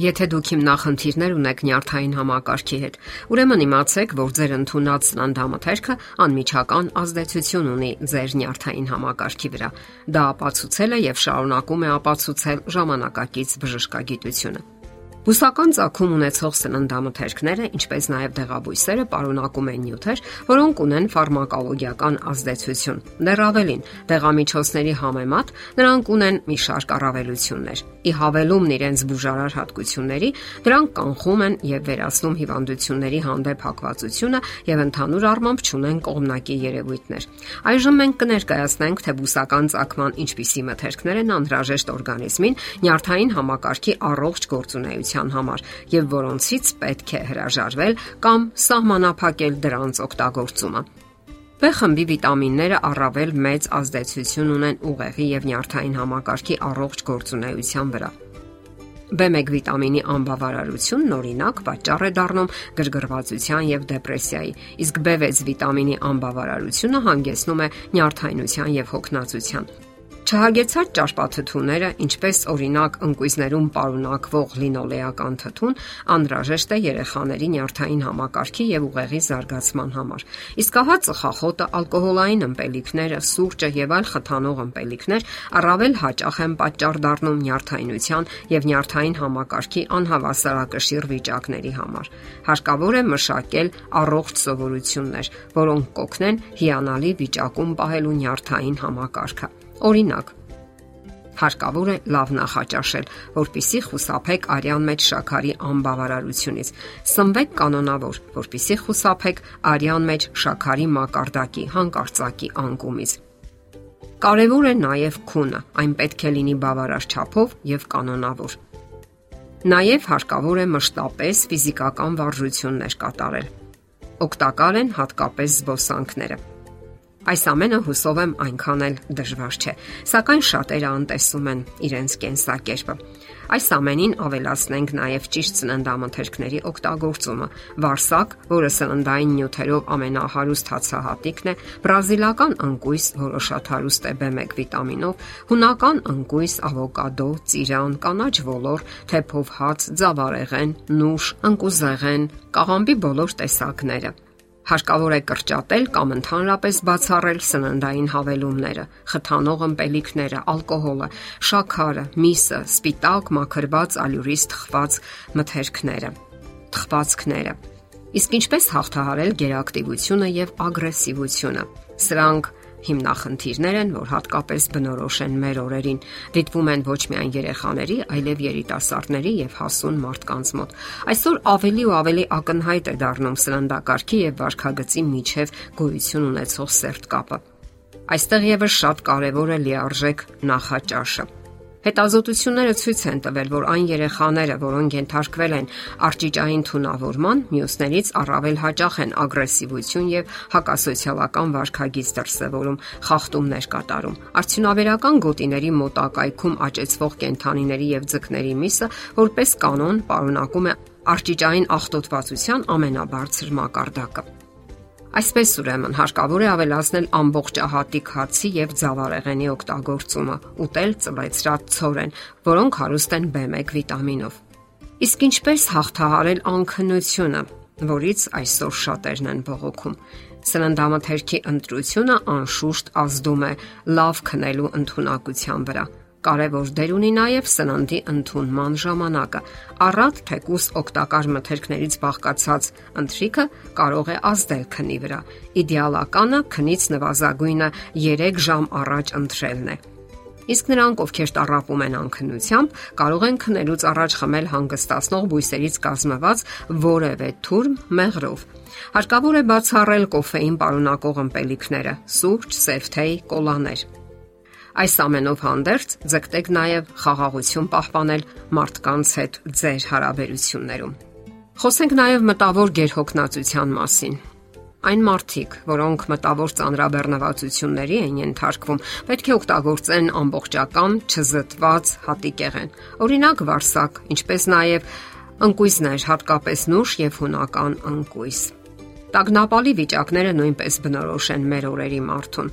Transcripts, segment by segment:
Եթե դուք հիմնախնդիրներ ունեք նյարդային համակարգի հետ, ուրեմն իմացեք, որ ձեր ընդունած սննդամթերքը անմիջական ազդեցություն ունի ձեր նյարդային համակարգի վրա։ Դա ապացուցել է եւ շարունակում է ապացուցել ժամանակակից բժշկագիտությունը։ Բուսական ցակում ունեցող սննդամթերքները, ինչպես նաև դեղաբույսերը, պարունակում են նյութեր, որոնք ունեն ֆարմակոլոգիական ազդեցություն։ Դեռ ավելին, դեղամիջոցների համեմատ նրանք ունեն մի շարք առավելություններ։ Ի հավելումն իրենց բուժարար հատկությունների, դրանք կանխում են եւ վերացնում հիվանդությունների հանդեպ հակվածությունը եւ ընդհանուր առմամբ ճունեն կողմնակի երևույթներ։ Այժմ մենք կներկայացնենք, թե բուսական ցակման ինչպիսի մթերքներ են անհրաժեշտ օրգանիզմին նյարդային համակարգի առողջ գործունեության համար եւ որոնցից պետք է հրաժարվել կամ սահմանափակել դրանց օգտագործումը։ B խմբի վիտամինները առավել մեծ ազդեցություն ունեն ուղեղի եւ նյարդային համակարգի առողջ գործունեության վրա։ B1 վիտամինի անբավարարությունն օրինակ պատճառ է դառնում գրգռվածության եւ դեպրեսիայի, իսկ B6 վիտամինի անբավարարությունը հանգեցնում է նյարդայնության եւ հոգնածության։ Չհագեցած ճարպաթթուները, ինչպես օրինակ ընկույզներում պարունակվող լինոլեական թթուն, անհրաժեշտ է երեխաների նյարդային համակարգի եւ ուղեղի զարգացման համար։ Իսկ ահա ծխախոտը, ալկոհոլային ըմպելիքները, սուրճը եւ այլ խթանող ըմպելիքներ առավել հաճախ են պատճառ դառնում նյարդայնության եւ նյարդային համակարգի անհավասարակշիռ վիճակների համար։ Հարկավոր է մշակել առողջ սովորություններ, որոնք կօգնեն հիանալի վիճակում պահելու նյարդային համակարգը Օրինակ, հարկավոր է լավ նախաճաշել, որpիսի խուսափեք արյան մեջ շաքարի անբավարարությունից։ Սնվեք կանոնավոր, որpիսի խուսափեք արյան մեջ շաքարի մակարդակի հանկարծակի անկումից։ Կարևոր է նաև քունը, այն պետք է լինի բավարար չափով եւ կանոնավոր։ Նաև հարկավոր է մշտապես ֆիզիկական վարժություններ կատարել։ Օգտակար են հատկապես զբոսանքները։ Այս ամենը հուսով եմ այնքան էլ դժվար չէ, սակայն շատերը անտեսում են իրենց կենսակերպը։ Այս ամենին ավելացնենք նաև ճիշտ սննդամթերքների օգտագործումը։ Վարսակ, որը սննդային նյութերով ամենահարուստ հացահատիկն է, բրազիլական անկույս, որը շատ հարուստ է B1 վիտամինով, հունական անկույս, ավոկադո, ծիրան, կանաչ ոլոր, թեփով հաց, ձավարեղեն, նուշ, ընկուզեղեն, կաղամբի բոլոր տեսակները Հարկավոր է կրճատել կամ ընդհանրապես բացառել սննդային հավելումները, խթանող ըմպելիքները, ալկոհոլը, շաքարը, միսը, սպիտակ, մաքրված, ալյուրից թխված մթերքները, թխվածքները։ Իսկ ինչպես հաղթահարել գերակտիվությունը եւ ագրեսիվությունը։ Սրանք հիմնախնդիրներ են, որ հատկապես բնորոշ են մեր օրերին։ Դիտվում են ոչ միայն երեխաների, այլև երիտասարդների եւ հասուն մարդկանց մոտ։ Այսօր ավելի ու ավելի ակնհայտ է դառնում սննդակարգի եւ վարքագծի միջև գոյություն ունեցող սերտ կապը։ Այստեղ եւս շատ կարեւոր է լիարժեք նախաճաշը Հետազոտությունները ցույց են տվել, որ այն երեխաները, որոնք ենթարկվել են արճիճային թունավորման, մյուսներից առավել հաճախ են ագրեսիվություն եւ հակասոցիալական վարքագիծ դրսևորում, խախտումներ կատարում։ Արդյունաբերական գոտիների մոտակայքում աճեցվող կենթանիների եւ ձկների միսը որպես կանոն պարունակում է արճիճային աղտոտվածության ամենաբարձր մակարդակը։ Այսպես ուրեմն հարկավոր է ավելացնել ամբողջ ահատիկ հացի եւ ձավարեղենի օգտագործումը, ուտել ծլեցրած ցորեն, որոնք հարուստ են B1 վիտամինով։ Իսկ ինչպես հաղթահարել անքնությունը, որից այսօր շատերն են բողոքում։ Սննդամթերքի ընտրությունը անշուշտ ազդում է լավ քնելու ընտունակության վրա Կարևոր դեր ունի նաև սննդի ընդունման ժամանակը։ Առատ թեկուս օգտակար մթերքներից բաղկացած ընթրիքը կարող է ազդել քնի վրա։ Իդեալականը քնից նվազագույնը 3 ժամ առաջ ընթրելն է։ Իսկ նրանք, ովքեր տարապում են անքնությամբ, կարող են քնելուց առաջ խմել հանգստացնող բույսերից կազմված որևէ թուրմ մեղրով։ Հարկավոր է բացառել կոֆեին պարունակող ըմպելիքները՝ սուրճ, սեֆթեյ, կոլաներ։ Այս ամենով հանդերձ ձգտեք նաև խաղաղություն պահպանել մարդկանց հետ ձեր հարաբերություններում։ Խոսենք նաև մտավոր գերհոգնածության մասին։ Այն մարդիկ, որոնք մտավոր ծանրաբեռնվածությունների են ենթարկվում, պետք է օգտագործեն ամբողջական, չզտված հատիկեղեն։ Օրինակ վարսակ, ինչպես նաև ընկույզներ, հատկապես նուշ եւ հունական ընկույզ։ Տագնապալի վիճակները նույնպես բնորոշ են մեր օրերի մարդուն։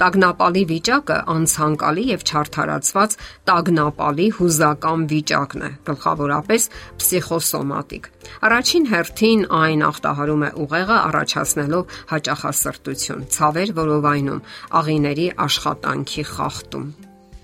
Տագնապալի վիճակը անցանկալի եւ չարթարացված տագնապալի հուզական վիճակն է, գլխավորապես պսիխոսոմատիկ։ Առաջին հերթին այն ախտահարում է ուղեղը առաջացնելով հաճախասրտություն, ցավեր որովայնում, աղիների աշխատանքի խախտում։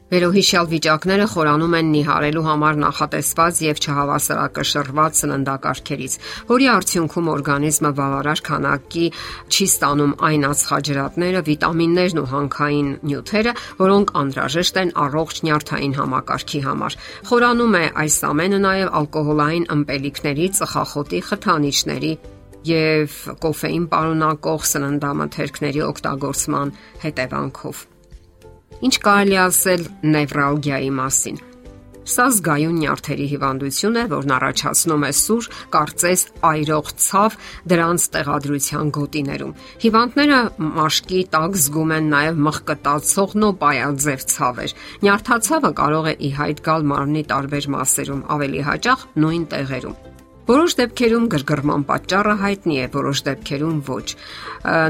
Վերոհիշյալ վիճակները խորանում են նիհարելու համար նախատեսված եւ չհավասարակշռված սննդակարգերից, որի արդյունքում օրգանիզմը բավարար քանակի չի ստանում այն ածխաջրատները, վիտամիններն ու հանքային նյութերը, որոնք անհրաժեշտ են առողջ նյարդային համակարգի համար։ Խորանում է այս ամենը նաեւ ալկոհոլային ըմպելիքների, ծխախոտի, խթանիչների եւ կոֆեին պարունակող սննդամթերքների օգտագործման հետևանքով։ Ինչ կարելի ասել նևրալգիայի մասին։ Սա զգայուն նյարդերի հիվանդություն է, որն առաջացնում է սուր, կարծես այրող ցավ դրանց տեղադրության գոտիներում։ Հիվանդները մաշկի տակ զգում են նաև մղկտացող նոպայաձև ցավեր։ Նյարդացավը կարող է ի հայտ գալ մարմնի տարբեր մասերում, ավելի հաճախ նույն տեղերում։ Որոշ դեպքերում գրգռման պատճառը հայտնի է, որոշ դեպքերում ոչ։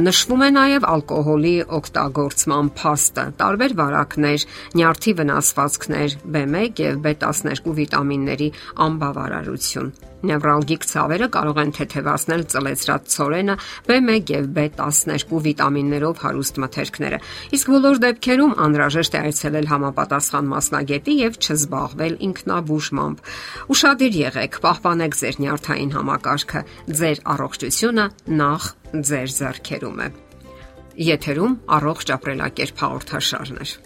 Նշվում է նաև ալկոհոլի օգտագործման փաստը, տարբեր վարակներ, նյարդի վնասվածքներ, B1 եւ B12 վիտամինների անբավարարություն։ Նևրալգիկ ցավերը կարող են թեթևացնել ծլեցրած ցորենը, B1 եւ B12 վիտամիններով հարուստ մթերքները։ Իսկ բոլոր դեպքերում անհրաժեշտ է այցելել համապատասխան մասնագետի եւ չզբաղվել ինքնաբուժմամբ։ Ուշադիր եղեք, պահպանեք ձեր նյարդային համակարգը, ձեր առողջությունը նախ ձեր ձեռքերում է։ Եթերում առողջ ապրելակերպ հաղորդաշարն է։